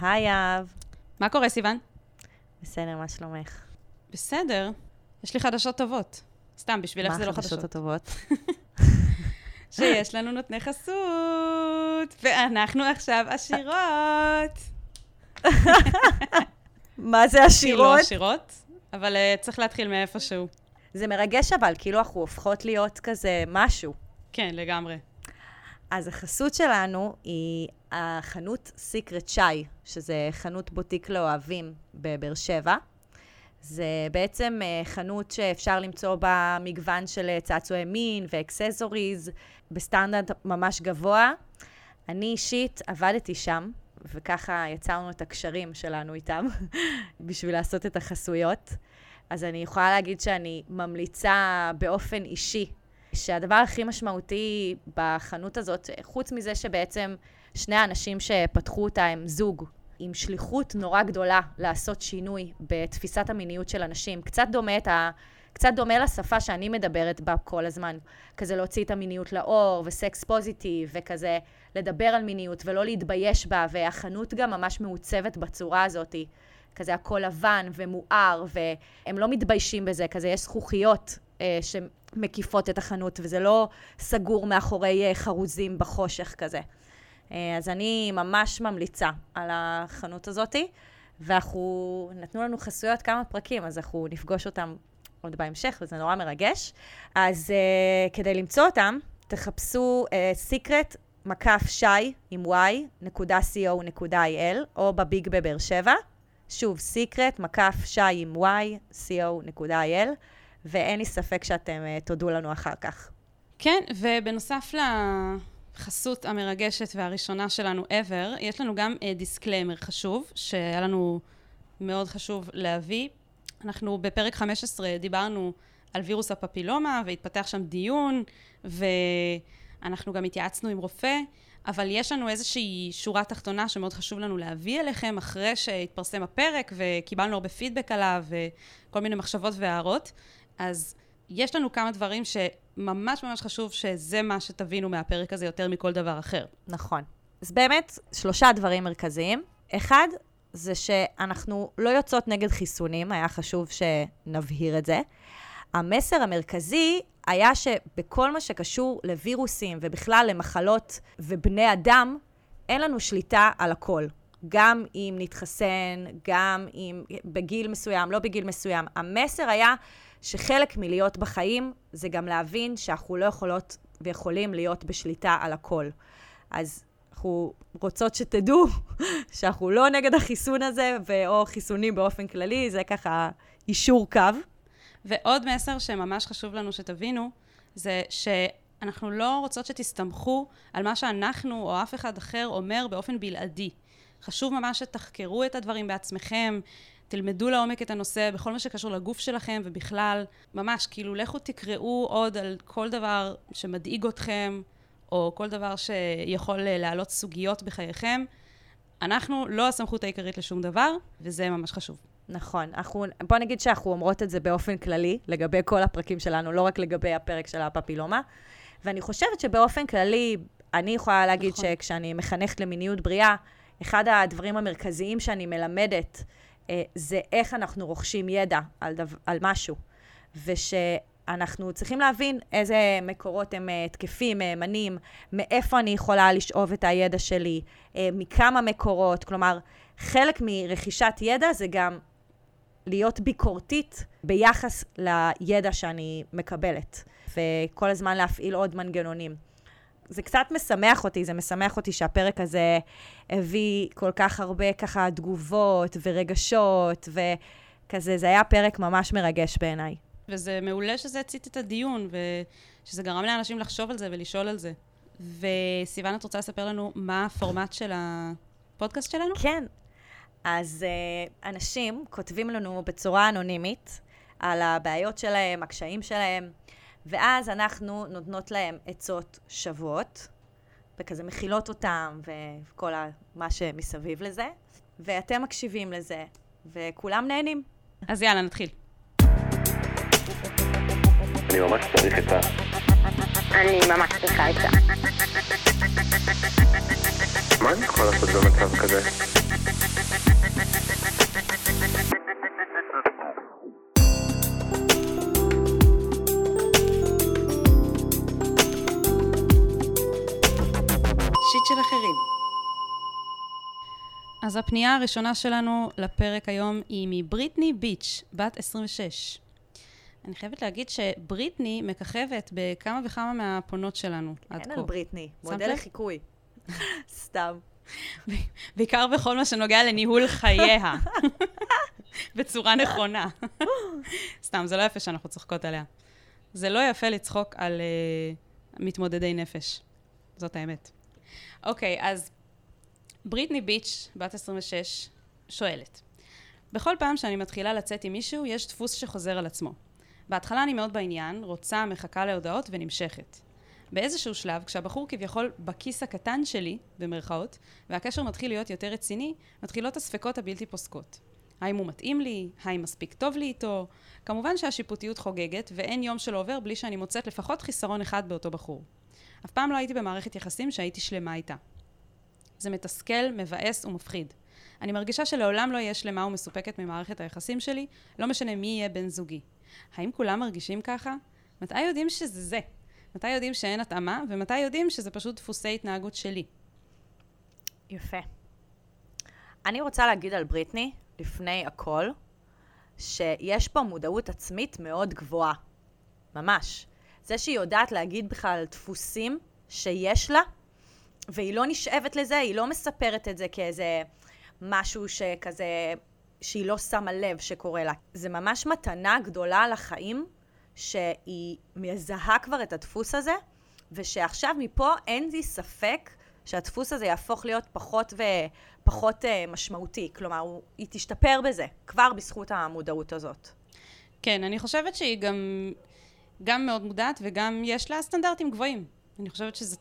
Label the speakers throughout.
Speaker 1: היי, אהב.
Speaker 2: מה קורה, סיוון?
Speaker 1: בסדר, מה שלומך?
Speaker 2: בסדר. יש לי חדשות טובות. סתם, בשבילך זה לא
Speaker 1: מה החדשות
Speaker 2: חדשות.
Speaker 1: הטובות?
Speaker 2: שיש לנו נותני חסות, ואנחנו עכשיו עשירות.
Speaker 1: מה זה
Speaker 2: כאילו
Speaker 1: עשירות?
Speaker 2: עשירות, אבל uh, צריך להתחיל מאיפשהו.
Speaker 1: זה מרגש אבל, כאילו אנחנו הופכות להיות כזה משהו.
Speaker 2: כן, לגמרי.
Speaker 1: אז החסות שלנו היא החנות סיקרט שי, שזה חנות בוטיק לאוהבים בבאר שבע. זה בעצם אה, חנות שאפשר למצוא בה מגוון של אה, צעצועי מין ואקססוריז בסטנדרט ממש גבוה. אני אישית עבדתי שם, וככה יצרנו את הקשרים שלנו איתם בשביל לעשות את החסויות. אז אני יכולה להגיד שאני ממליצה באופן אישי שהדבר הכי משמעותי בחנות הזאת, חוץ מזה שבעצם שני האנשים שפתחו אותה הם זוג עם שליחות נורא גדולה לעשות שינוי בתפיסת המיניות של אנשים, קצת דומה, את ה... קצת דומה לשפה שאני מדברת בה כל הזמן. כזה להוציא את המיניות לאור, וסקס פוזיטיב, וכזה לדבר על מיניות ולא להתבייש בה, והחנות גם ממש מעוצבת בצורה הזאת. כזה הכל לבן ומואר, והם לא מתביישים בזה, כזה יש זכוכיות אה, שמקיפות את החנות, וזה לא סגור מאחורי אה, חרוזים בחושך כזה. אה, אז אני ממש ממליצה על החנות הזאתי, ואנחנו, נתנו לנו חסויות כמה פרקים, אז אנחנו נפגוש אותם עוד בהמשך, וזה נורא מרגש. אז uh, כדי למצוא אותם, תחפשו uh, מקף שי עם y, נקודה co.il, או בביג בבאר שבע. שוב, סיקרט מקף שי עם y, co.il, ואין לי ספק שאתם uh, תודו לנו אחר כך.
Speaker 2: כן, ובנוסף לחסות המרגשת והראשונה שלנו ever, יש לנו גם disclaimer חשוב, שהיה לנו מאוד חשוב להביא. אנחנו בפרק 15 דיברנו על וירוס הפפילומה, והתפתח שם דיון, ואנחנו גם התייעצנו עם רופא, אבל יש לנו איזושהי שורה תחתונה שמאוד חשוב לנו להביא אליכם, אחרי שהתפרסם הפרק, וקיבלנו הרבה פידבק עליו, וכל מיני מחשבות והערות. אז יש לנו כמה דברים שממש ממש חשוב שזה מה שתבינו מהפרק הזה יותר מכל דבר אחר.
Speaker 1: נכון. אז באמת, שלושה דברים מרכזיים. אחד, זה שאנחנו לא יוצאות נגד חיסונים, היה חשוב שנבהיר את זה. המסר המרכזי היה שבכל מה שקשור לווירוסים ובכלל למחלות ובני אדם, אין לנו שליטה על הכל. גם אם נתחסן, גם אם בגיל מסוים, לא בגיל מסוים. המסר היה שחלק מלהיות בחיים זה גם להבין שאנחנו לא יכולות ויכולים להיות בשליטה על הכל. אז אנחנו רוצות שתדעו שאנחנו לא נגד החיסון הזה, או חיסונים באופן כללי, זה ככה אישור קו.
Speaker 2: ועוד מסר שממש חשוב לנו שתבינו, זה שאנחנו לא רוצות שתסתמכו על מה שאנחנו או אף אחד אחר אומר באופן בלעדי. חשוב ממש שתחקרו את הדברים בעצמכם, תלמדו לעומק את הנושא בכל מה שקשור לגוף שלכם, ובכלל, ממש, כאילו, לכו תקראו עוד על כל דבר שמדאיג אתכם, או כל דבר שיכול להעלות סוגיות בחייכם. אנחנו לא הסמכות העיקרית לשום דבר, וזה ממש חשוב.
Speaker 1: נכון. אנחנו, בוא נגיד שאנחנו אומרות את זה באופן כללי, לגבי כל הפרקים שלנו, לא רק לגבי הפרק של הפפילומה. ואני חושבת שבאופן כללי, אני יכולה להגיד נכון. שכשאני מחנכת למיניות בריאה, אחד הדברים המרכזיים שאני מלמדת, אה, זה איך אנחנו רוכשים ידע על, דו, על משהו. וש... אנחנו צריכים להבין איזה מקורות הם uh, תקפים, מהימנים, מאיפה אני יכולה לשאוב את הידע שלי, מכמה מקורות. כלומר, חלק מרכישת ידע זה גם להיות ביקורתית ביחס לידע שאני מקבלת, וכל הזמן להפעיל עוד מנגנונים. זה קצת משמח אותי, זה משמח אותי שהפרק הזה הביא כל כך הרבה ככה תגובות ורגשות, וכזה, זה היה פרק ממש מרגש בעיניי.
Speaker 2: וזה מעולה שזה הצית את הדיון, ושזה גרם לאנשים לחשוב על זה ולשאול על זה. וסיוון, את רוצה לספר לנו מה הפורמט של הפודקאסט שלנו?
Speaker 1: כן. אז uh, אנשים כותבים לנו בצורה אנונימית על הבעיות שלהם, הקשיים שלהם, ואז אנחנו נותנות להם עצות שוות, וכזה מכילות אותם, וכל מה שמסביב לזה, ואתם מקשיבים לזה, וכולם נהנים.
Speaker 2: אז יאללה, נתחיל.
Speaker 3: אני ממש צריך עצה.
Speaker 4: אני ממש צריכה עצה.
Speaker 3: מה אני יכול לעשות במצב כזה?
Speaker 2: אז הפנייה הראשונה שלנו לפרק היום היא מבריטני ביץ', בת 26. אני חייבת להגיד שבריטני מככבת בכמה וכמה מהפונות שלנו עד
Speaker 1: אין
Speaker 2: כה.
Speaker 1: על בריטני, מודל? לחיקוי. סתם.
Speaker 2: בעיקר בכל מה שנוגע לניהול חייה. בצורה נכונה. סתם, זה לא יפה שאנחנו צוחקות עליה. זה לא יפה לצחוק על uh, מתמודדי נפש. זאת האמת. אוקיי, אז בריטני ביץ', בת 26, שואלת. בכל פעם שאני מתחילה לצאת עם מישהו, יש דפוס שחוזר על עצמו. בהתחלה אני מאוד בעניין, רוצה, מחכה להודעות ונמשכת. באיזשהו שלב, כשהבחור כביכול בכיס הקטן שלי, במרכאות, והקשר מתחיל להיות יותר רציני, מתחילות הספקות הבלתי פוסקות. האם הוא מתאים לי? האם מספיק טוב לי איתו? כמובן שהשיפוטיות חוגגת, ואין יום שלא עובר בלי שאני מוצאת לפחות חיסרון אחד באותו בחור. אף פעם לא הייתי במערכת יחסים שהייתי שלמה איתה. זה מתסכל, מבאס ומפחיד. אני מרגישה שלעולם לא אהיה שלמה ומסופקת ממערכת היחסים שלי, לא משנה מי יהיה בן זוגי. האם כולם מרגישים ככה? מתי יודעים שזה זה? מתי יודעים שאין התאמה, ומתי יודעים שזה פשוט דפוסי התנהגות שלי?
Speaker 1: יפה. אני רוצה להגיד על בריטני, לפני הכל, שיש פה מודעות עצמית מאוד גבוהה. ממש. זה שהיא יודעת להגיד בכלל דפוסים שיש לה, והיא לא נשאבת לזה, היא לא מספרת את זה כאיזה משהו שכזה, שהיא לא שמה לב שקורה לה. זה ממש מתנה גדולה לחיים, שהיא מזהה כבר את הדפוס הזה, ושעכשיו מפה אין לי ספק שהדפוס הזה יהפוך להיות פחות ופחות uh, משמעותי. כלומר, הוא, היא תשתפר בזה, כבר בזכות המודעות הזאת.
Speaker 2: כן, אני חושבת שהיא גם, גם מאוד מודעת וגם יש לה סטנדרטים גבוהים. אני חושבת שזה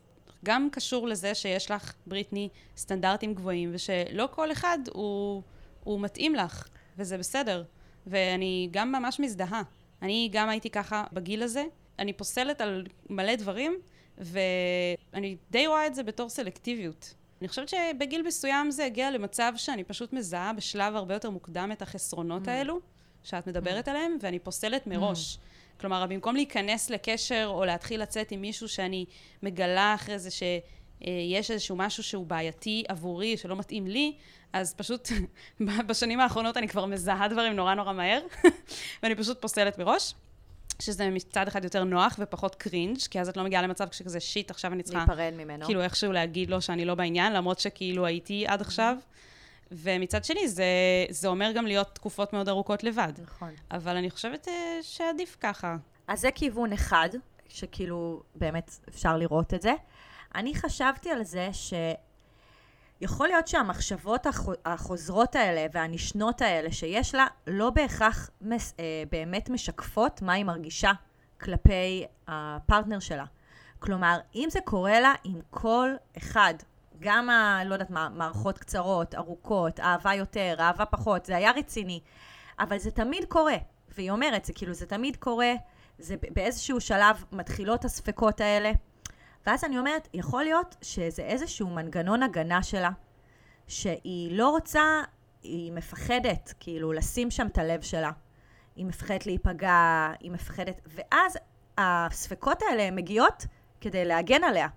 Speaker 2: גם קשור לזה שיש לך, בריטני, סטנדרטים גבוהים, ושלא כל אחד הוא, הוא מתאים לך, וזה בסדר. ואני גם ממש מזדהה. אני גם הייתי ככה בגיל הזה. אני פוסלת על מלא דברים, ואני די רואה את זה בתור סלקטיביות. אני חושבת שבגיל מסוים זה הגיע למצב שאני פשוט מזהה בשלב הרבה יותר מוקדם את החסרונות האלו, שאת מדברת עליהם, ואני פוסלת מראש. כלומר, במקום להיכנס לקשר או להתחיל לצאת עם מישהו שאני מגלה אחרי זה שיש איזשהו משהו שהוא בעייתי עבורי, שלא מתאים לי, אז פשוט בשנים האחרונות אני כבר מזהה דברים נורא נורא מהר, ואני פשוט פוסלת מראש. שזה מצד אחד יותר נוח ופחות קרינג', כי אז את לא מגיעה למצב כשכזה שיט, עכשיו אני צריכה
Speaker 1: להיפרד ממנו.
Speaker 2: כאילו איכשהו להגיד לו שאני לא בעניין, למרות שכאילו הייתי עד עכשיו. ומצד שני, זה, זה אומר גם להיות תקופות מאוד ארוכות לבד.
Speaker 1: נכון.
Speaker 2: אבל אני חושבת אה, שעדיף ככה.
Speaker 1: אז זה כיוון אחד, שכאילו באמת אפשר לראות את זה. אני חשבתי על זה שיכול להיות שהמחשבות החו- החוזרות האלה והנשנות האלה שיש לה, לא בהכרח מס, אה, באמת משקפות מה היא מרגישה כלפי הפרטנר שלה. כלומר, אם זה קורה לה עם כל אחד, גם ה... לא יודעת מה, מערכות קצרות, ארוכות, אהבה יותר, אהבה פחות, זה היה רציני, אבל זה תמיד קורה. והיא אומרת, זה כאילו, זה תמיד קורה, זה באיזשהו שלב מתחילות הספקות האלה, ואז אני אומרת, יכול להיות שזה איזשהו מנגנון הגנה שלה, שהיא לא רוצה, היא מפחדת, כאילו, לשים שם את הלב שלה. היא מפחדת להיפגע, היא מפחדת, ואז הספקות האלה מגיעות כדי להגן עליה.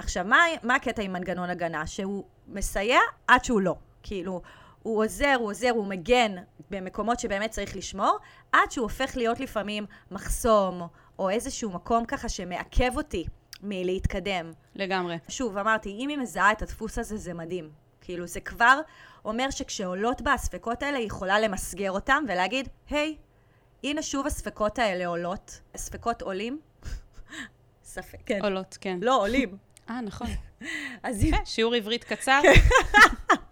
Speaker 1: עכשיו, מה, מה הקטע עם מנגנון הגנה? שהוא מסייע עד שהוא לא. כאילו, הוא עוזר, הוא עוזר, הוא מגן במקומות שבאמת צריך לשמור, עד שהוא הופך להיות לפעמים מחסום, או איזשהו מקום ככה שמעכב אותי מלהתקדם.
Speaker 2: לגמרי.
Speaker 1: שוב, אמרתי, אם היא מזהה את הדפוס הזה, זה מדהים. כאילו, זה כבר אומר שכשעולות בה הספקות האלה, היא יכולה למסגר אותם ולהגיד, היי, הנה שוב הספקות האלה עולות. הספקות עולים? ספק, כן.
Speaker 2: עולות, כן.
Speaker 1: לא, עולים.
Speaker 2: אה, נכון.
Speaker 1: אז אם...
Speaker 2: שיעור עברית קצר.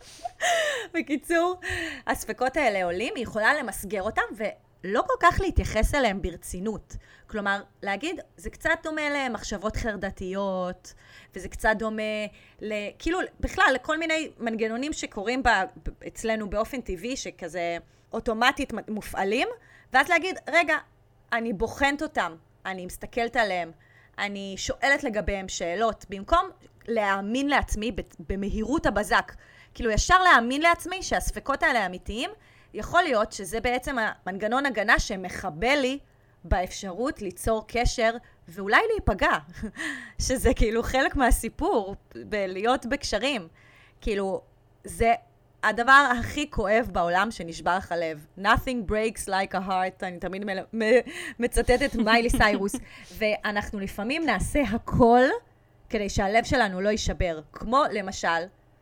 Speaker 1: בקיצור, הספקות האלה עולים, היא יכולה למסגר אותם ולא כל כך להתייחס אליהם ברצינות. כלומר, להגיד, זה קצת דומה למחשבות חרדתיות, וזה קצת דומה ל... כאילו, בכלל, לכל מיני מנגנונים שקורים ב... אצלנו באופן טבעי, שכזה אוטומטית מופעלים, ואז להגיד, רגע, אני בוחנת אותם, אני מסתכלת עליהם, אני שואלת לגביהם שאלות, במקום להאמין לעצמי במהירות הבזק. כאילו, ישר להאמין לעצמי שהספקות האלה אמיתיים, יכול להיות שזה בעצם המנגנון הגנה שמחבל לי באפשרות ליצור קשר ואולי להיפגע, שזה כאילו חלק מהסיפור, בלהיות בקשרים. כאילו, זה הדבר הכי כואב בעולם שנשבר לך הלב. Nothing breaks like a heart, אני תמיד מל... מצטטת מיילי סיירוס. ואנחנו לפעמים נעשה הכל כדי שהלב שלנו לא יישבר. כמו למשל,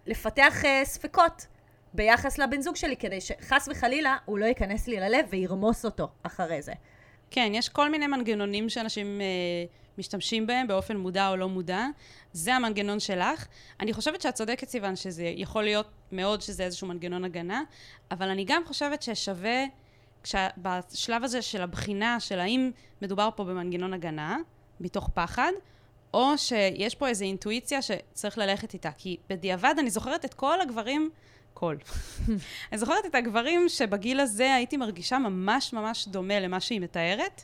Speaker 1: לפתח uh, ספקות ביחס לבן זוג שלי, כדי שחס וחלילה הוא לא ייכנס לי ללב וירמוס אותו אחרי זה.
Speaker 2: כן, יש כל מיני מנגנונים שאנשים אה, משתמשים בהם באופן מודע או לא מודע. זה המנגנון שלך. אני חושבת שאת צודקת, סיוון, שזה יכול להיות מאוד שזה איזשהו מנגנון הגנה, אבל אני גם חושבת ששווה, כשה, בשלב הזה של הבחינה של האם מדובר פה במנגנון הגנה, מתוך פחד, או שיש פה איזו אינטואיציה שצריך ללכת איתה. כי בדיעבד אני זוכרת את כל הגברים, כל. אני זוכרת את הגברים שבגיל הזה הייתי מרגישה ממש ממש דומה למה שהיא מתארת,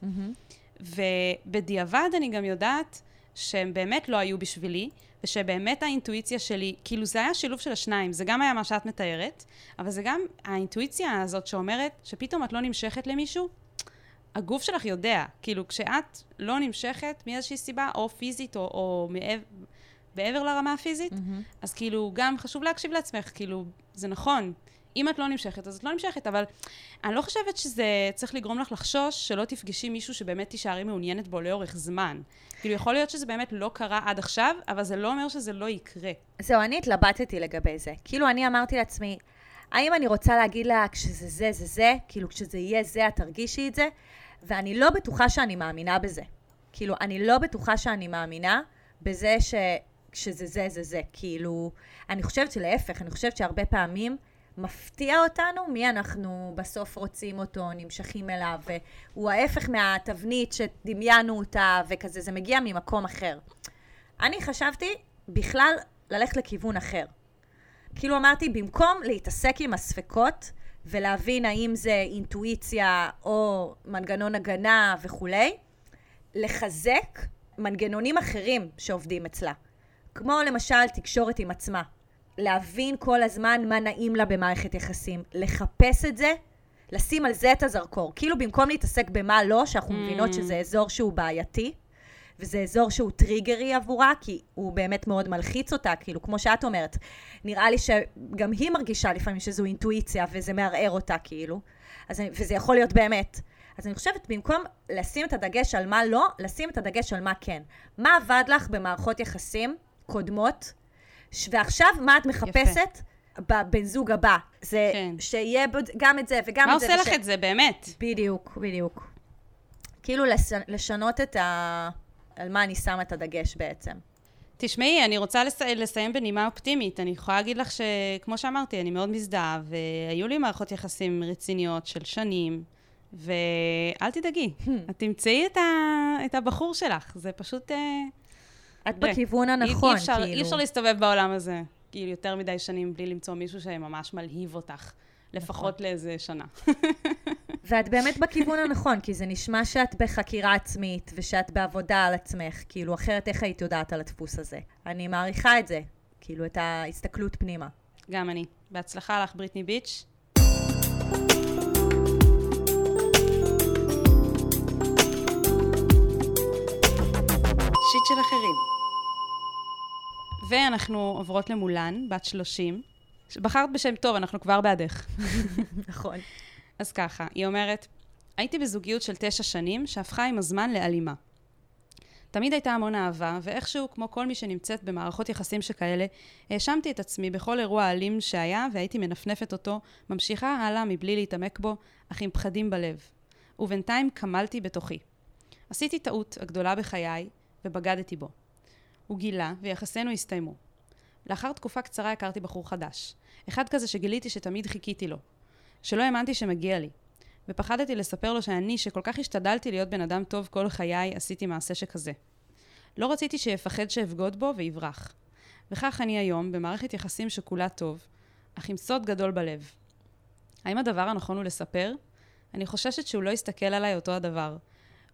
Speaker 2: ובדיעבד אני גם יודעת שהם באמת לא היו בשבילי, ושבאמת האינטואיציה שלי, כאילו זה היה שילוב של השניים, זה גם היה מה שאת מתארת, אבל זה גם האינטואיציה הזאת שאומרת שפתאום את לא נמשכת למישהו, הגוף שלך יודע, כאילו כשאת לא נמשכת מאיזושהי סיבה, או פיזית, או, או מעבר, מעבר לרמה הפיזית, mm-hmm. אז כאילו גם חשוב להקשיב לעצמך, כאילו, זה נכון. אם את לא נמשכת, אז את לא נמשכת, אבל אני לא חושבת שזה צריך לגרום לך לחשוש שלא תפגשי מישהו שבאמת תישארי מעוניינת בו לאורך זמן. כאילו, יכול להיות שזה באמת לא קרה עד עכשיו, אבל זה לא אומר שזה לא יקרה.
Speaker 1: זהו, אני התלבטתי לגבי זה. כאילו, אני אמרתי לעצמי, האם אני רוצה להגיד לה, כשזה זה, זה זה, כאילו, כשזה יהיה זה, את תרגישי את זה, ואני לא בטוחה שאני מאמינה בזה. כאילו, אני לא בטוחה שאני מאמינה בזה ש... כשזה זה, זה זה. כאילו, אני חושבת שלהפך, אני חושבת שהרבה פעמים מפתיע אותנו מי אנחנו בסוף רוצים אותו, נמשכים אליו, והוא ההפך מהתבנית שדמיינו אותה, וכזה, זה מגיע ממקום אחר. אני חשבתי בכלל ללכת לכיוון אחר. כאילו אמרתי, במקום להתעסק עם הספקות ולהבין האם זה אינטואיציה או מנגנון הגנה וכולי, לחזק מנגנונים אחרים שעובדים אצלה. כמו למשל תקשורת עם עצמה. להבין כל הזמן מה נעים לה במערכת יחסים. לחפש את זה, לשים על זה את הזרקור. כאילו במקום להתעסק במה לא, שאנחנו mm. מבינות שזה אזור שהוא בעייתי, וזה אזור שהוא טריגרי עבורה, כי הוא באמת מאוד מלחיץ אותה, כאילו, כמו שאת אומרת. נראה לי שגם היא מרגישה לפעמים שזו אינטואיציה, וזה מערער אותה, כאילו. אז, וזה יכול להיות באמת. אז אני חושבת, במקום לשים את הדגש על מה לא, לשים את הדגש על מה כן. מה עבד לך במערכות יחסים קודמות, ועכשיו מה את מחפשת? בבן זוג הבא. זה כן. שיהיה גם את זה וגם
Speaker 2: את
Speaker 1: זה.
Speaker 2: מה עושה וש... לך את זה, באמת?
Speaker 1: בדיוק, בדיוק. כאילו לש... לשנות את ה... על מה אני שמה את הדגש בעצם.
Speaker 2: תשמעי, אני רוצה לס... לסיים בנימה אופטימית. אני יכולה להגיד לך שכמו שאמרתי, אני מאוד מזדהה, והיו לי מערכות יחסים רציניות של שנים, ואל תדאגי, את תמצאי את, ה... את הבחור שלך. זה פשוט... Uh...
Speaker 1: את בכיוון הנכון,
Speaker 2: אי אפשר,
Speaker 1: כאילו.
Speaker 2: אי אפשר להסתובב בעולם הזה, כאילו, יותר מדי שנים בלי למצוא מישהו שממש מלהיב אותך, לפחות נכון. לאיזה שנה.
Speaker 1: ואת באמת בכיוון הנכון, כי זה נשמע שאת בחקירה עצמית, ושאת בעבודה על עצמך, כאילו, אחרת איך היית יודעת על הדפוס הזה? אני מעריכה את זה, כאילו, את ההסתכלות פנימה.
Speaker 2: גם אני. בהצלחה לך, בריטני ביץ'. שיט של אחרים. ואנחנו עוברות למולן, בת 30. בחרת בשם טוב, אנחנו כבר בעדך.
Speaker 1: נכון.
Speaker 2: אז ככה, היא אומרת, הייתי בזוגיות של תשע שנים, שהפכה עם הזמן לאלימה. תמיד הייתה המון אהבה, ואיכשהו, כמו כל מי שנמצאת במערכות יחסים שכאלה, האשמתי את עצמי בכל אירוע אלים שהיה, והייתי מנפנפת אותו, ממשיכה הלאה מבלי להתעמק בו, אך עם פחדים בלב. ובינתיים קמלתי בתוכי. עשיתי טעות הגדולה בחיי, ובגדתי בו. הוא גילה, ויחסינו הסתיימו. לאחר תקופה קצרה הכרתי בחור חדש. אחד כזה שגיליתי שתמיד חיכיתי לו. שלא האמנתי שמגיע לי. ופחדתי לספר לו שאני, שכל כך השתדלתי להיות בן אדם טוב כל חיי, עשיתי מעשה שכזה. לא רציתי שיפחד שאבגוד בו ויברח. וכך אני היום, במערכת יחסים שכולה טוב, אך עם סוד גדול בלב. האם הדבר הנכון הוא לספר? אני חוששת שהוא לא יסתכל עליי אותו הדבר.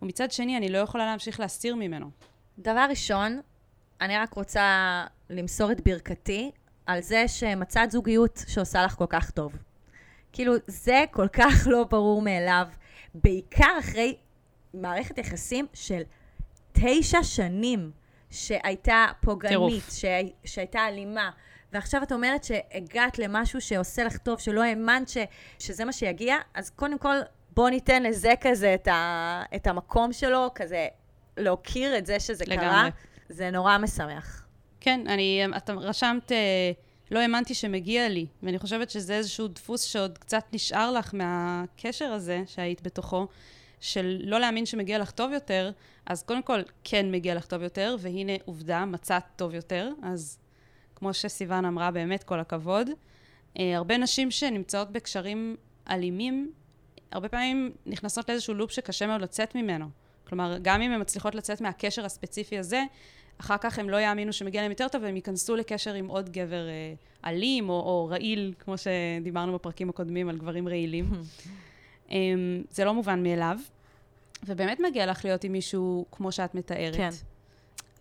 Speaker 2: ומצד שני, אני לא יכולה להמשיך להסתיר ממנו.
Speaker 1: דבר ראשון, אני רק רוצה למסור את ברכתי על זה שמצאת זוגיות שעושה לך כל כך טוב. כאילו, זה כל כך לא ברור מאליו, בעיקר אחרי מערכת יחסים של תשע שנים שהייתה פוגענית, ש... שהייתה אלימה, ועכשיו את אומרת שהגעת למשהו שעושה לך טוב, שלא האמנת ש, שזה מה שיגיע, אז קודם כל, בוא ניתן לזה כזה את, ה, את המקום שלו, כזה להוקיר את זה שזה
Speaker 2: לגמרי.
Speaker 1: קרה. זה נורא משמח.
Speaker 2: כן, אני, את רשמת, אה, לא האמנתי שמגיע לי, ואני חושבת שזה איזשהו דפוס שעוד קצת נשאר לך מהקשר הזה שהיית בתוכו, של לא להאמין שמגיע לך טוב יותר, אז קודם כל, כן מגיע לך טוב יותר, והנה עובדה, מצאת טוב יותר, אז כמו שסיוון אמרה, באמת כל הכבוד. אה, הרבה נשים שנמצאות בקשרים אלימים, הרבה פעמים נכנסות לאיזשהו לופ שקשה מאוד לצאת ממנו. כלומר, גם אם הן מצליחות לצאת מהקשר הספציפי הזה, אחר כך הם לא יאמינו שמגיע להם יותר טוב, והם ייכנסו לקשר עם עוד גבר אה, אלים או, או רעיל, כמו שדיברנו בפרקים הקודמים על גברים רעילים. אה, זה לא מובן מאליו, ובאמת מגיע לך להיות עם מישהו כמו שאת מתארת.
Speaker 1: כן.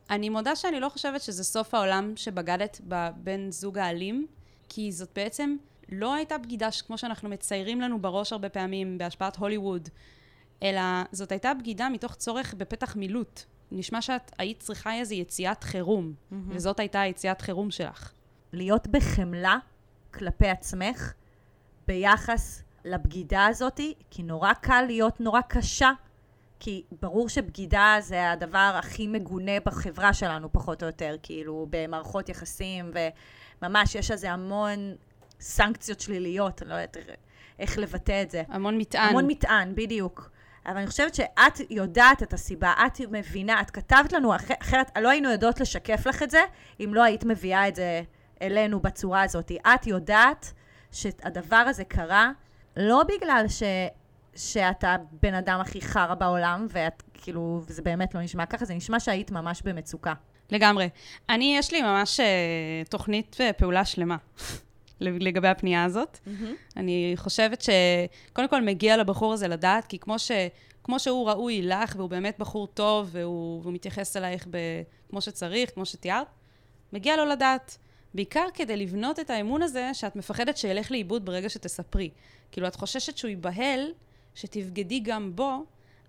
Speaker 2: אני מודה שאני לא חושבת שזה סוף העולם שבגדת בבן זוג האלים, כי זאת בעצם לא הייתה בגידה כמו שאנחנו מציירים לנו בראש הרבה פעמים בהשפעת הוליווד, אלא זאת הייתה בגידה מתוך צורך בפתח מילוט. נשמע שאת היית צריכה איזו יציאת חירום, mm-hmm. וזאת הייתה היציאת חירום שלך.
Speaker 1: להיות בחמלה כלפי עצמך ביחס לבגידה הזאתי, כי נורא קל להיות נורא קשה, כי ברור שבגידה זה הדבר הכי מגונה בחברה שלנו, פחות או יותר, כאילו, במערכות יחסים, וממש יש על זה המון סנקציות שליליות, אני לא יודעת איך לבטא את זה.
Speaker 2: המון מטען.
Speaker 1: המון מטען, בדיוק. אבל אני חושבת שאת יודעת את הסיבה, את מבינה, את כתבת לנו, אח- אחרת לא היינו יודעות לשקף לך את זה, אם לא היית מביאה את זה אלינו בצורה הזאת. את יודעת שהדבר הזה קרה לא בגלל ש... שאתה בן אדם הכי חרא בעולם, ואת כאילו, וזה באמת לא נשמע ככה, זה נשמע שהיית ממש במצוקה.
Speaker 2: לגמרי. אני, יש לי ממש אה, תוכנית אה, פעולה שלמה לגבי הפנייה הזאת. אני חושבת שקודם כל מגיע לבחור הזה לדעת, כי כמו, ש, כמו שהוא ראוי לך, והוא באמת בחור טוב, והוא, והוא מתייחס אלייך ב, כמו שצריך, כמו שתיארת, מגיע לו לדעת. בעיקר כדי לבנות את האמון הזה, שאת מפחדת שילך לאיבוד ברגע שתספרי. כאילו, את חוששת שהוא ייבהל, שתבגדי גם בו,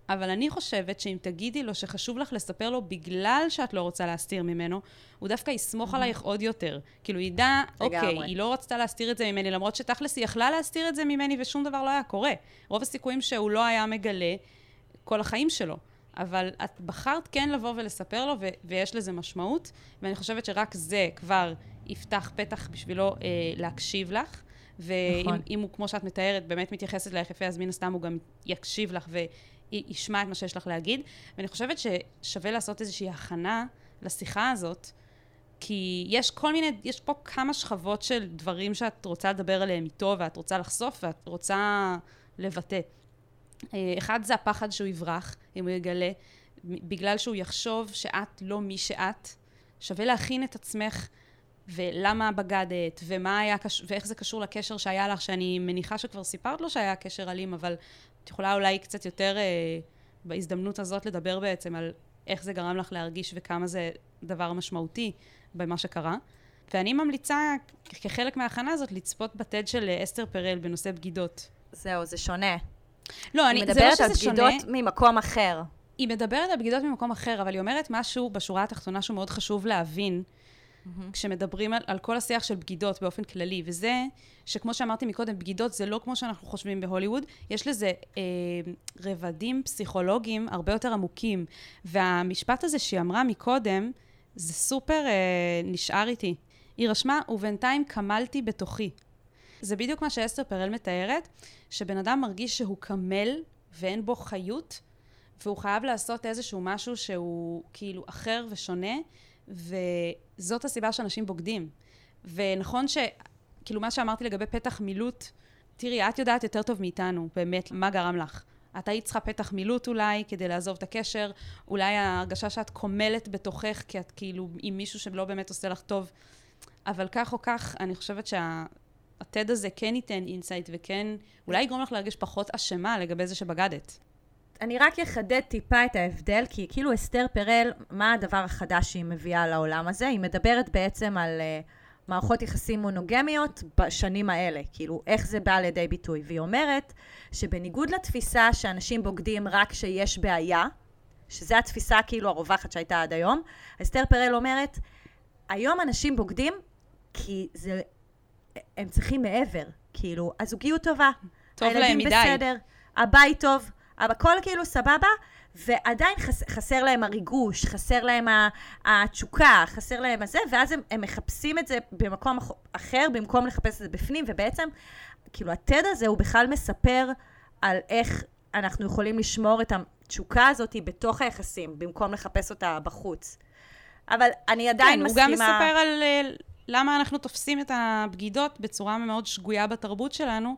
Speaker 2: אבל אני חושבת שאם תגידי לו שחשוב לך לספר לו בגלל שאת לא רוצה להסתיר ממנו, הוא דווקא יסמוך עלייך עוד יותר. כאילו, ידע, אוקיי. היא לא רצתה להסתיר את זה ממני, למרות שתכלס היא יכלה להסתיר את זה ממני ושום דבר לא היה קורה. רוב הסיכויים שהוא לא היה מגלה כל החיים שלו. אבל את בחרת כן לבוא ולספר לו, ו- ויש לזה משמעות, ואני חושבת שרק זה כבר יפתח פתח בשבילו אה, להקשיב לך. ואם
Speaker 1: נכון.
Speaker 2: הוא, כמו שאת מתארת, באמת מתייחסת אלייך יפה, אז מן הסתם הוא גם יקשיב לך וישמע את מה שיש לך להגיד. ואני חושבת ששווה לעשות איזושהי הכנה לשיחה הזאת, כי יש כל מיני, יש פה כמה שכבות של דברים שאת רוצה לדבר עליהם איתו, ואת רוצה לחשוף, ואת רוצה לבטא. אה, אחד זה הפחד שהוא יברח, אם הוא יגלה, בגלל שהוא יחשוב שאת לא מי שאת. שווה להכין את עצמך ולמה בגדת, ומה היה, ואיך זה קשור לקשר שהיה לך, שאני מניחה שכבר סיפרת לו שהיה קשר אלים, אבל את יכולה אולי קצת יותר אה, בהזדמנות הזאת לדבר בעצם על איך זה גרם לך להרגיש וכמה זה דבר משמעותי במה שקרה. ואני ממליצה, כחלק מההכנה הזאת, לצפות בטד של אה, אסתר פרל בנושא בגידות.
Speaker 1: זהו, זה שונה.
Speaker 2: לא,
Speaker 1: היא
Speaker 2: אני, זה לא
Speaker 1: מדברת
Speaker 2: שזה
Speaker 1: על בגידות
Speaker 2: שונה.
Speaker 1: ממקום אחר.
Speaker 2: היא מדברת על בגידות ממקום אחר, אבל היא אומרת משהו בשורה התחתונה שהוא מאוד חשוב להבין, כשמדברים על, על כל השיח של בגידות באופן כללי, וזה שכמו שאמרתי מקודם, בגידות זה לא כמו שאנחנו חושבים בהוליווד, יש לזה אה, רבדים פסיכולוגיים הרבה יותר עמוקים. והמשפט הזה שהיא אמרה מקודם, זה סופר אה, נשאר איתי. היא רשמה, ובינתיים קמלתי בתוכי. זה בדיוק מה שאסתר פרל מתארת, שבן אדם מרגיש שהוא קמל ואין בו חיות, והוא חייב לעשות איזשהו משהו שהוא כאילו אחר ושונה, וזאת הסיבה שאנשים בוגדים. ונכון ש... כאילו מה שאמרתי לגבי פתח מילוט, תראי, את יודעת יותר טוב מאיתנו, באמת, מה גרם לך. את היית צריכה פתח מילוט אולי, כדי לעזוב את הקשר, אולי ההרגשה שאת חומלת בתוכך, כי את כאילו עם מישהו שלא באמת עושה לך טוב. אבל כך או כך, אני חושבת שה TED הזה כן ייתן insight וכן, אולי יגרום לך להרגיש פחות אשמה לגבי זה שבגדת.
Speaker 1: אני רק אחדד טיפה את ההבדל, כי כאילו אסתר פרל, מה הדבר החדש שהיא מביאה לעולם הזה? היא מדברת בעצם על uh, מערכות יחסים מונוגמיות בשנים האלה, כאילו איך זה בא לידי ביטוי. והיא אומרת שבניגוד לתפיסה שאנשים בוגדים רק כשיש בעיה, שזו התפיסה כאילו הרווחת שהייתה עד היום, אסתר פרל אומרת, היום אנשים בוגדים כי זה, הם צריכים מעבר. כאילו, הזוגיות טובה,
Speaker 2: טוב
Speaker 1: הילדים. בסדר, הבית טוב, הכל כאילו סבבה, ועדיין חס, חסר להם הריגוש, חסר להם התשוקה, חסר להם הזה, ואז הם, הם מחפשים את זה במקום אח- אחר, במקום לחפש את זה בפנים, ובעצם, כאילו, הטד הזה הוא בכלל מספר על איך אנחנו יכולים לשמור את התשוקה הזאת בתוך היחסים, במקום לחפש אותה בחוץ. אבל אני עדיין
Speaker 2: כן, הוא
Speaker 1: מסכימה...
Speaker 2: גם מספר על אה, למה אנחנו תופסים את הבגידות בצורה מאוד שגויה בתרבות שלנו,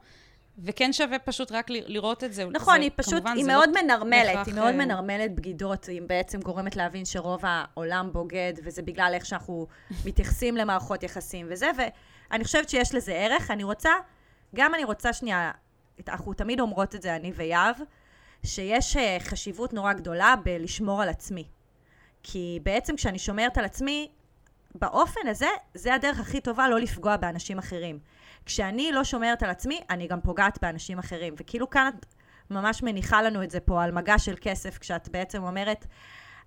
Speaker 2: וכן שווה פשוט רק לראות את זה.
Speaker 1: נכון,
Speaker 2: זה,
Speaker 1: היא פשוט,
Speaker 2: כמובן,
Speaker 1: היא מאוד
Speaker 2: לא
Speaker 1: מנרמלת,
Speaker 2: בהכרח,
Speaker 1: היא מאוד
Speaker 2: אה,
Speaker 1: מנרמלת בגידות, היא בעצם גורמת להבין שרוב העולם בוגד, וזה בגלל איך שאנחנו מתייחסים למערכות יחסים וזה, ואני חושבת שיש לזה ערך. אני רוצה, גם אני רוצה שנייה, אנחנו תמיד אומרות את זה, אני ויהב, שיש אה, חשיבות נורא גדולה בלשמור על עצמי. כי בעצם כשאני שומרת על עצמי, באופן הזה, זה הדרך הכי טובה לא לפגוע באנשים אחרים. כשאני לא שומרת על עצמי, אני גם פוגעת באנשים אחרים. וכאילו כאן את ממש מניחה לנו את זה פה על מגע של כסף, כשאת בעצם אומרת,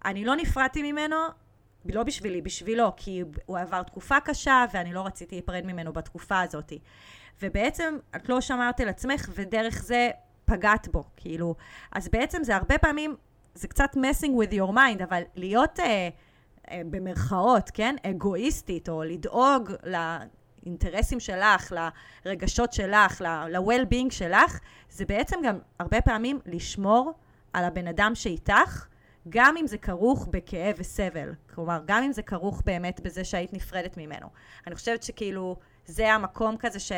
Speaker 1: אני לא נפרדתי ממנו, לא בשבילי, בשבילו, כי הוא עבר תקופה קשה ואני לא רציתי להיפרד ממנו בתקופה הזאת. ובעצם את לא שמרת על עצמך ודרך זה פגעת בו, כאילו. אז בעצם זה הרבה פעמים, זה קצת messing with your mind, אבל להיות... אה, אה, במרכאות, כן? אגואיסטית, או לדאוג לאינטרסים שלך, לרגשות שלך, ל-well-being שלך, זה בעצם גם הרבה פעמים לשמור על הבן אדם שאיתך, גם אם זה כרוך בכאב וסבל. כלומר, גם אם זה כרוך באמת בזה שהיית נפרדת ממנו. אני חושבת שכאילו, זה המקום כזה ש...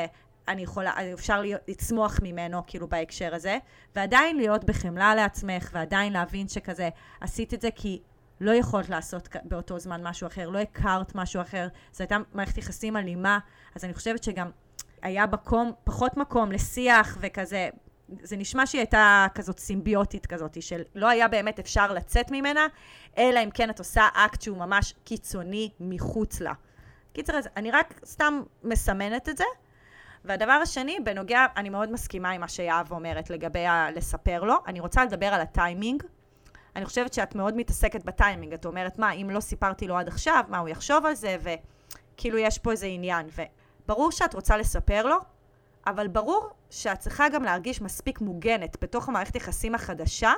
Speaker 1: אני יכולה, אפשר להיות, לצמוח ממנו, כאילו, בהקשר הזה, ועדיין להיות בחמלה לעצמך, ועדיין להבין שכזה, עשית את זה כי לא יכולת לעשות באותו זמן משהו אחר, לא הכרת משהו אחר, זו הייתה מערכת יחסים אלימה, אז אני חושבת שגם היה מקום, פחות מקום לשיח וכזה, זה נשמע שהיא הייתה כזאת סימביוטית כזאת, של לא היה באמת אפשר לצאת ממנה, אלא אם כן את עושה אקט שהוא ממש קיצוני מחוץ לה. קיצר, אז אני רק סתם מסמנת את זה. והדבר השני, בנוגע, אני מאוד מסכימה עם מה שיהב אומרת לגבי ה- לספר לו. אני רוצה לדבר על הטיימינג. אני חושבת שאת מאוד מתעסקת בטיימינג. את אומרת, מה, אם לא סיפרתי לו עד עכשיו, מה, הוא יחשוב על זה, וכאילו יש פה איזה עניין. וברור שאת רוצה לספר לו, אבל ברור שאת צריכה גם להרגיש מספיק מוגנת בתוך המערכת יחסים החדשה,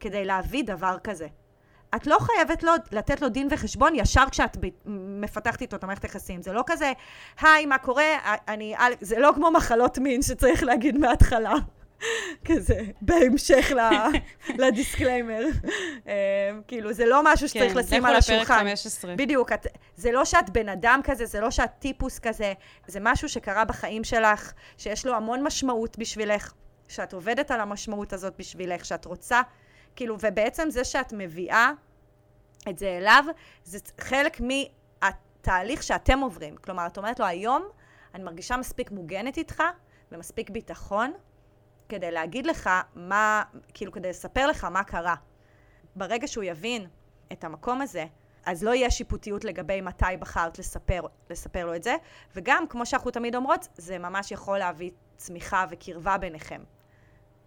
Speaker 1: כדי להביא דבר כזה. את לא חייבת לו, לתת לו דין וחשבון ישר כשאת ב, מפתחת איתו את המערכת יחסים. זה לא כזה, היי, מה קורה? אני, זה לא כמו מחלות מין שצריך להגיד מההתחלה. כזה, בהמשך ל disclaimer. אה, כאילו, זה לא משהו שצריך
Speaker 2: כן,
Speaker 1: לשים
Speaker 2: לכו
Speaker 1: על
Speaker 2: לפרק
Speaker 1: השולחן.
Speaker 2: 15.
Speaker 1: בדיוק, את, זה לא שאת בן אדם כזה, זה לא שאת טיפוס כזה, זה משהו שקרה בחיים שלך, שיש לו המון משמעות בשבילך, שאת עובדת על המשמעות הזאת בשבילך, שאת רוצה, כאילו, ובעצם זה שאת מביאה את זה אליו, זה חלק מהתהליך שאתם עוברים. כלומר, את אומרת לו, היום אני מרגישה מספיק מוגנת איתך, ומספיק ביטחון, כדי להגיד לך מה, כאילו, כדי לספר לך מה קרה. ברגע שהוא יבין את המקום הזה, אז לא יהיה שיפוטיות לגבי מתי בחרת לספר, לספר לו את זה, וגם, כמו שאנחנו תמיד אומרות, זה ממש יכול להביא צמיחה וקרבה ביניכם.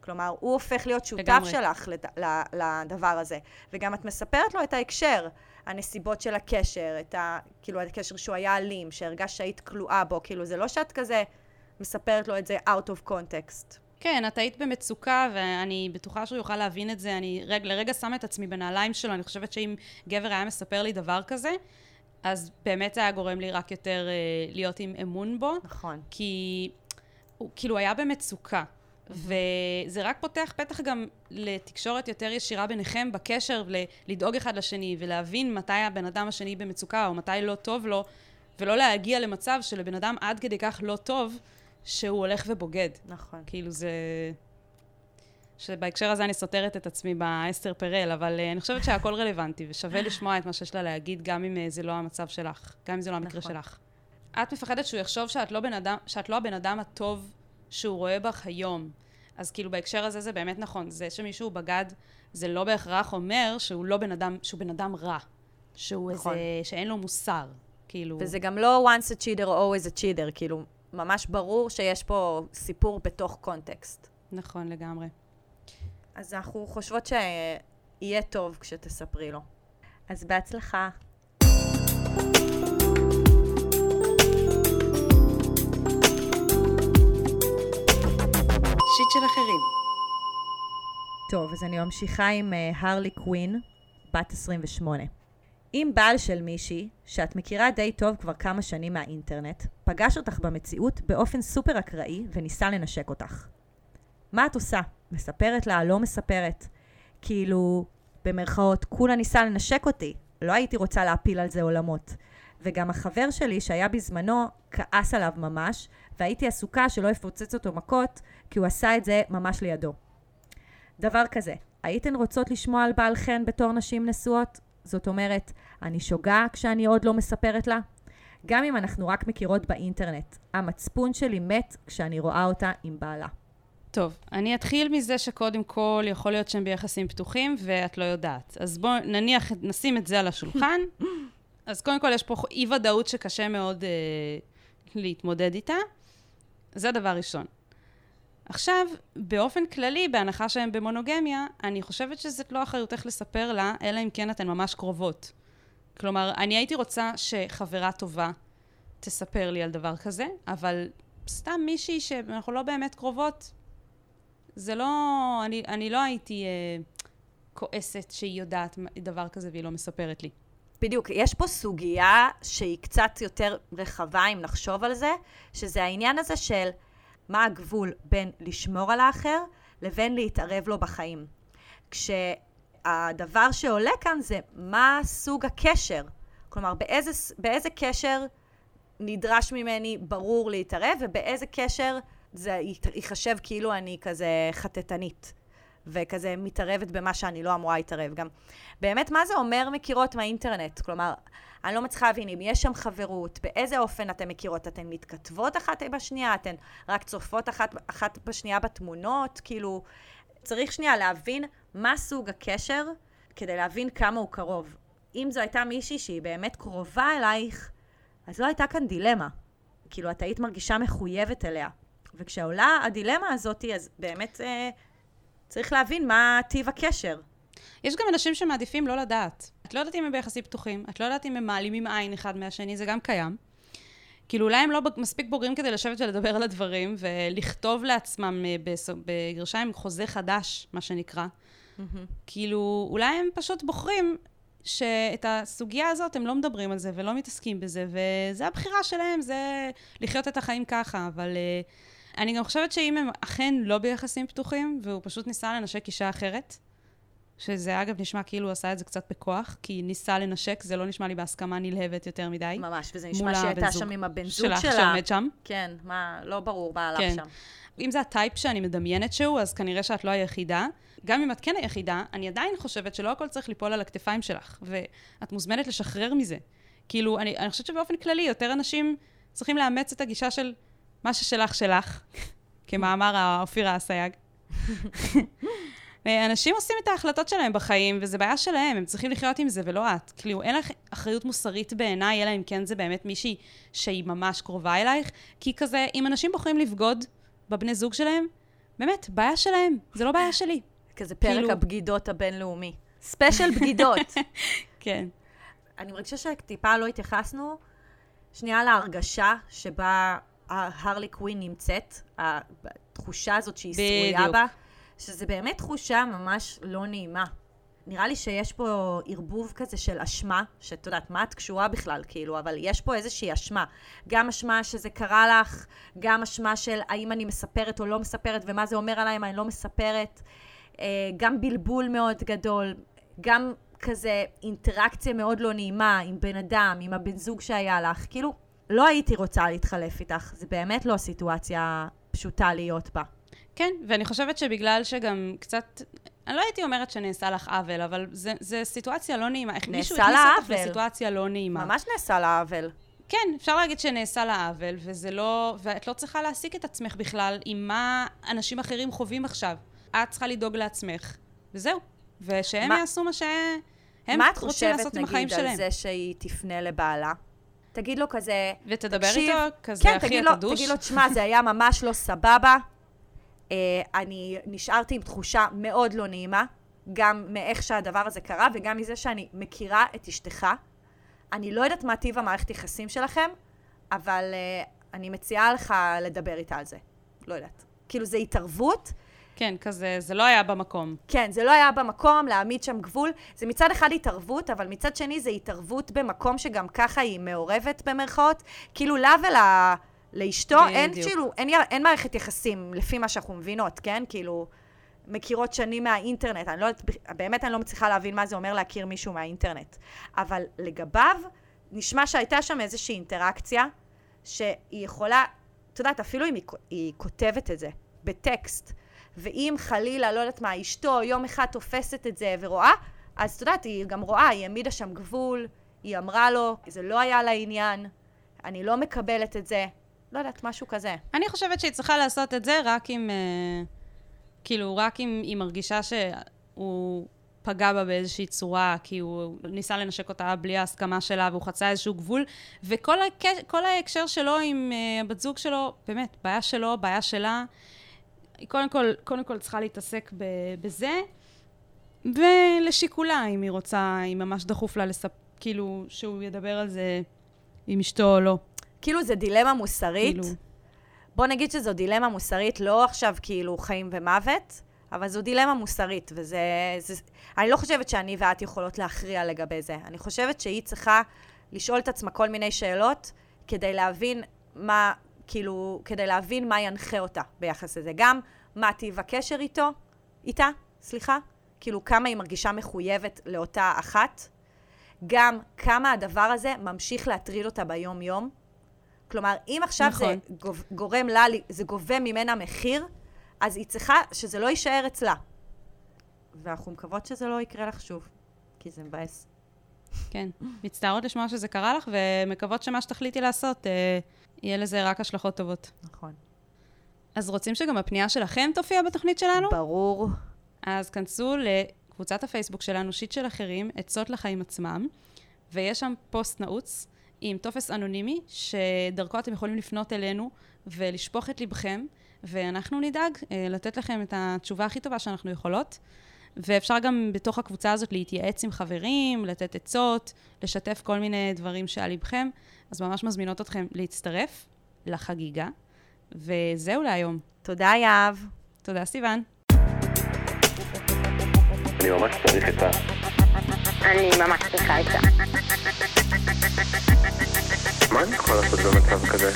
Speaker 1: כלומר, הוא הופך להיות שותף
Speaker 2: לגמרי.
Speaker 1: שלך לד, לדבר הזה. וגם את מספרת לו את ההקשר, הנסיבות של הקשר, את ה... כאילו, הקשר שהוא היה אלים, שהרגשת שהיית כלואה בו, כאילו, זה לא שאת כזה מספרת לו את זה out of context.
Speaker 2: כן, את היית במצוקה, ואני בטוחה שהוא יוכל להבין את זה. אני רגע, לרגע שמה את עצמי בנעליים שלו, אני חושבת שאם גבר היה מספר לי דבר כזה, אז באמת זה היה גורם לי רק יותר אה, להיות עם אמון בו,
Speaker 1: נכון.
Speaker 2: כי הוא כאילו היה במצוקה. וזה רק פותח פתח גם לתקשורת יותר ישירה ביניכם בקשר, ל- לדאוג אחד לשני ולהבין מתי הבן אדם השני במצוקה או מתי לא טוב לו, ולא להגיע למצב שלבן אדם עד כדי כך לא טוב, שהוא הולך ובוגד.
Speaker 1: נכון.
Speaker 2: כאילו זה... שבהקשר הזה אני סותרת את עצמי באסתר פרל, אבל uh, אני חושבת שהכל רלוונטי, ושווה לשמוע את מה שיש לה להגיד, גם אם uh, זה לא המצב שלך, גם אם זה לא המקרה
Speaker 1: נכון.
Speaker 2: שלך. את מפחדת שהוא יחשוב שאת לא, אדם, שאת לא הבן אדם הטוב שהוא רואה בך היום. אז כאילו בהקשר הזה זה באמת נכון, זה שמישהו בגד, זה לא בהכרח אומר שהוא לא בן אדם, שהוא בן אדם רע. שהוא
Speaker 1: נכון.
Speaker 2: איזה, שאין לו מוסר. כאילו...
Speaker 1: וזה גם לא once a cheater, always a cheater, כאילו, ממש ברור שיש פה סיפור בתוך קונטקסט.
Speaker 2: נכון, לגמרי.
Speaker 1: אז אנחנו חושבות שיהיה טוב כשתספרי לו. אז בהצלחה.
Speaker 5: שיט של אחרים.
Speaker 1: טוב, אז אני ממשיכה עם אה, הרלי קווין, בת 28. אם בעל של מישהי, שאת מכירה די טוב כבר כמה שנים מהאינטרנט, פגש אותך במציאות באופן סופר אקראי וניסה לנשק אותך. מה את עושה? מספרת לה, לא מספרת? כאילו, במרכאות, כולה ניסה לנשק אותי. לא הייתי רוצה להפיל על זה עולמות. וגם החבר שלי, שהיה בזמנו, כעס עליו ממש, והייתי עסוקה שלא יפוצץ אותו מכות, כי הוא עשה את זה ממש לידו. דבר כזה, הייתן רוצות לשמוע על בעל חן בתור נשים נשואות? זאת אומרת, אני שוגה כשאני עוד לא מספרת לה? גם אם אנחנו רק מכירות באינטרנט, המצפון שלי מת כשאני רואה אותה עם בעלה.
Speaker 2: טוב, אני אתחיל מזה שקודם כל יכול להיות שהם ביחסים פתוחים ואת לא יודעת. אז בואו נניח, נשים את זה על השולחן. אז קודם כל יש פה אי ודאות שקשה מאוד אה, להתמודד איתה. זה דבר ראשון. עכשיו, באופן כללי, בהנחה שהם במונוגמיה, אני חושבת שזאת לא אחריותך לספר לה, אלא אם כן אתן ממש קרובות. כלומר, אני הייתי רוצה שחברה טובה תספר לי על דבר כזה, אבל סתם מישהי שאנחנו לא באמת קרובות, זה לא... אני, אני לא הייתי אה, כועסת שהיא יודעת דבר כזה והיא לא מספרת לי.
Speaker 1: בדיוק, יש פה סוגיה שהיא קצת יותר רחבה, אם נחשוב על זה, שזה העניין הזה של מה הגבול בין לשמור על האחר לבין להתערב לו בחיים. כשהדבר שעולה כאן זה מה סוג הקשר. כלומר, באיזה, באיזה קשר נדרש ממני ברור להתערב, ובאיזה קשר זה ייחשב כאילו אני כזה חטטנית. וכזה מתערבת במה שאני לא אמורה להתערב. גם באמת, מה זה אומר מכירות מהאינטרנט? כלומר, אני לא מצליחה להבין אם יש שם חברות, באיזה אופן אתן מכירות? אתן מתכתבות אחת בשנייה? אתן רק צופות אחת, אחת בשנייה בתמונות? כאילו, צריך שנייה להבין מה סוג הקשר כדי להבין כמה הוא קרוב. אם זו הייתה מישהי שהיא באמת קרובה אלייך, אז לא הייתה כאן דילמה. כאילו, את היית מרגישה מחויבת אליה. וכשעולה הדילמה הזאת, אז באמת אה, צריך להבין מה טיב הקשר.
Speaker 2: יש גם אנשים שמעדיפים לא לדעת. את לא יודעת אם הם ביחסים פתוחים, את לא יודעת אם הם מעלימים עין אחד מהשני, זה גם קיים. כאילו אולי הם לא מספיק בוגרים כדי לשבת ולדבר על הדברים ולכתוב לעצמם אה, בגרשיים חוזה חדש, מה שנקרא. Mm-hmm. כאילו, אולי הם פשוט בוחרים שאת הסוגיה הזאת הם לא מדברים על זה ולא מתעסקים בזה, וזה הבחירה שלהם, זה לחיות את החיים ככה, אבל uh, אני גם חושבת שאם הם אכן לא ביחסים פתוחים, והוא פשוט ניסה לנשק אישה אחרת, שזה אגב נשמע כאילו הוא עשה את זה קצת בכוח, כי ניסה לנשק, זה לא נשמע לי בהסכמה נלהבת יותר מדי.
Speaker 1: ממש, וזה נשמע שהיא הייתה שם עם הבן זוג
Speaker 2: שלה.
Speaker 1: שלה.
Speaker 2: שעומד שם.
Speaker 1: כן, מה, לא ברור מה הלך
Speaker 2: כן.
Speaker 1: שם.
Speaker 2: אם זה הטייפ שאני מדמיינת שהוא, אז כנראה שאת לא היחידה. גם אם את כן היחידה, אני עדיין חושבת שלא הכל צריך ליפול על הכתפיים שלך, ואת מוזמנת לשחרר מזה. כאילו, אני, אני חושבת שבאופן כללי, יותר אנשים צריכים לאמץ את הגישה של מה ששלך שלך, כמאמר אופירה אסייג. אנשים עושים את ההחלטות שלהם בחיים, וזה בעיה שלהם, הם צריכים לחיות עם זה ולא את. כאילו, אין לך אחריות מוסרית בעיניי, אלא אם כן זה באמת מישהי שהיא ממש קרובה אלייך, כי כזה, אם אנשים בוחרים לבגוד בבני זוג שלהם, באמת, בעיה שלהם, זה לא בעיה שלי.
Speaker 1: כזה פרק
Speaker 2: כאילו-
Speaker 1: הבגידות הבינלאומי. ספיישל בגידות.
Speaker 2: כן.
Speaker 1: אני מרגישה שטיפה לא התייחסנו שנייה להרגשה שבה הרלי קווין נמצאת, התחושה הזאת שהיא שרויה. בה, שזה באמת תחושה ממש לא נעימה. נראה לי שיש פה ערבוב כזה של אשמה, שאת יודעת, מה את קשורה בכלל, כאילו, אבל יש פה איזושהי אשמה. גם אשמה שזה קרה לך, גם אשמה של האם אני מספרת או לא מספרת, ומה זה אומר עליי אם אני לא מספרת. אה, גם בלבול מאוד גדול, גם כזה אינטראקציה מאוד לא נעימה עם בן אדם, עם הבן זוג שהיה לך. כאילו, לא הייתי רוצה להתחלף איתך, זה באמת לא סיטואציה פשוטה להיות בה.
Speaker 2: כן, ואני חושבת שבגלל שגם קצת... אני לא הייתי אומרת שנעשה לך עוול, אבל זה, זה סיטואציה לא נעימה. איך מישהו
Speaker 1: נעשה
Speaker 2: הכניס
Speaker 1: לה
Speaker 2: אותך. לסיטואציה לא נעימה.
Speaker 1: ממש נעשה לה עוול.
Speaker 2: כן, אפשר להגיד שנעשה לה עוול, וזה לא... ואת לא צריכה להעסיק את עצמך בכלל עם מה אנשים אחרים חווים עכשיו. את צריכה לדאוג לעצמך, וזהו. ושהם
Speaker 1: מה-
Speaker 2: יעשו מה שהם
Speaker 1: מה את
Speaker 2: רוצים
Speaker 1: חושבת,
Speaker 2: לעשות עם החיים
Speaker 1: נגיד, על
Speaker 2: שלהם.
Speaker 1: זה שהיא תפנה לבעלה? תגיד לו כזה...
Speaker 2: ותדבר
Speaker 1: תקשיב,
Speaker 2: איתו כזה,
Speaker 1: כן,
Speaker 2: אחי,
Speaker 1: תגיד
Speaker 2: אתה דוש.
Speaker 1: תגיד לו, תשמע, זה היה ממש לא סבבה. אה, אני נשארתי עם תחושה מאוד לא נעימה, גם מאיך שהדבר הזה קרה, וגם מזה שאני מכירה את אשתך. אני לא יודעת מה טיב המערכת יחסים שלכם, אבל אה, אני מציעה לך לדבר איתה על זה. לא יודעת. כאילו, זה התערבות.
Speaker 2: כן, כזה, זה לא היה במקום.
Speaker 1: כן, זה לא היה במקום להעמיד שם גבול. זה מצד אחד התערבות, אבל מצד שני זה התערבות במקום שגם ככה היא מעורבת במרכאות. כאילו לה ול... לאשתו אין. כאילו, אין, אין מערכת יחסים, לפי מה שאנחנו מבינות, כן? כאילו, מכירות שנים מהאינטרנט. אני לא באמת אני לא מצליחה להבין מה זה אומר להכיר מישהו מהאינטרנט. אבל לגביו, נשמע שהייתה שם איזושהי אינטראקציה, שהיא יכולה, את יודעת, אפילו אם היא, היא כותבת את זה בטקסט, ואם חלילה, לא יודעת מה, אשתו יום אחד תופסת את זה ורואה, אז את יודעת, היא גם רואה, היא העמידה שם גבול, היא אמרה לו, זה לא היה לעניין, אני לא מקבלת את זה. לא יודעת, משהו כזה.
Speaker 2: אני חושבת שהיא צריכה לעשות את זה רק אם... אה, כאילו, רק אם היא מרגישה שהוא פגע בה באיזושהי צורה, כי הוא ניסה לנשק אותה בלי ההסכמה שלה, והוא חצה איזשהו גבול, וכל הק... כל ההקשר שלו עם uh, הבת זוג שלו, באמת, בעיה שלו, בעיה שלה. היא קודם כל, קודם כל צריכה להתעסק ב... בזה, ולשיקולה, אם היא רוצה, אם ממש דחוף לה לספ... כאילו, שהוא ידבר על זה עם אשתו או לא.
Speaker 1: כאילו, זה דילמה מוסרית.
Speaker 2: כאילו...
Speaker 1: בוא נגיד שזו דילמה מוסרית, לא עכשיו כאילו חיים ומוות, אבל זו דילמה מוסרית, וזה... זה, אני לא חושבת שאני ואת יכולות להכריע לגבי זה. אני חושבת שהיא צריכה לשאול את עצמה כל מיני שאלות כדי להבין מה, כאילו, כדי להבין מה ינחה אותה ביחס לזה. גם מה טיב הקשר איתו, איתה, סליחה, כאילו כמה היא מרגישה מחויבת לאותה אחת, גם כמה הדבר הזה ממשיך להטריד אותה ביום-יום. כלומר, אם עכשיו נכון. זה גוב, גורם לה, זה גובה ממנה מחיר, אז היא צריכה שזה לא יישאר אצלה. ואנחנו מקוות שזה לא יקרה לך שוב, כי זה מבאס.
Speaker 2: כן. מצטערות לשמוע שזה קרה לך, ומקוות שמה שתחליטי לעשות, אה, יהיה לזה רק השלכות טובות.
Speaker 1: נכון.
Speaker 2: אז רוצים שגם הפנייה שלכם תופיע בתוכנית שלנו?
Speaker 1: ברור.
Speaker 2: אז כנסו לקבוצת הפייסבוק שלנו, שיט של אחרים, עצות לחיים עצמם, ויש שם פוסט נעוץ. עם טופס אנונימי, שדרכו אתם יכולים לפנות אלינו ולשפוך את לבכם, ואנחנו נדאג אה, לתת לכם את התשובה הכי טובה שאנחנו יכולות. ואפשר גם בתוך הקבוצה הזאת להתייעץ עם חברים, לתת עצות, לשתף כל מיני דברים שעל לבכם. אז ממש מזמינות אתכם להצטרף לחגיגה. וזהו להיום.
Speaker 1: תודה, יהב.
Speaker 2: תודה, סיוון.
Speaker 3: אני ממש צריך את ה...
Speaker 4: אני ממש צריכה את זה.
Speaker 3: מה אני יכול לעשות במצב כזה?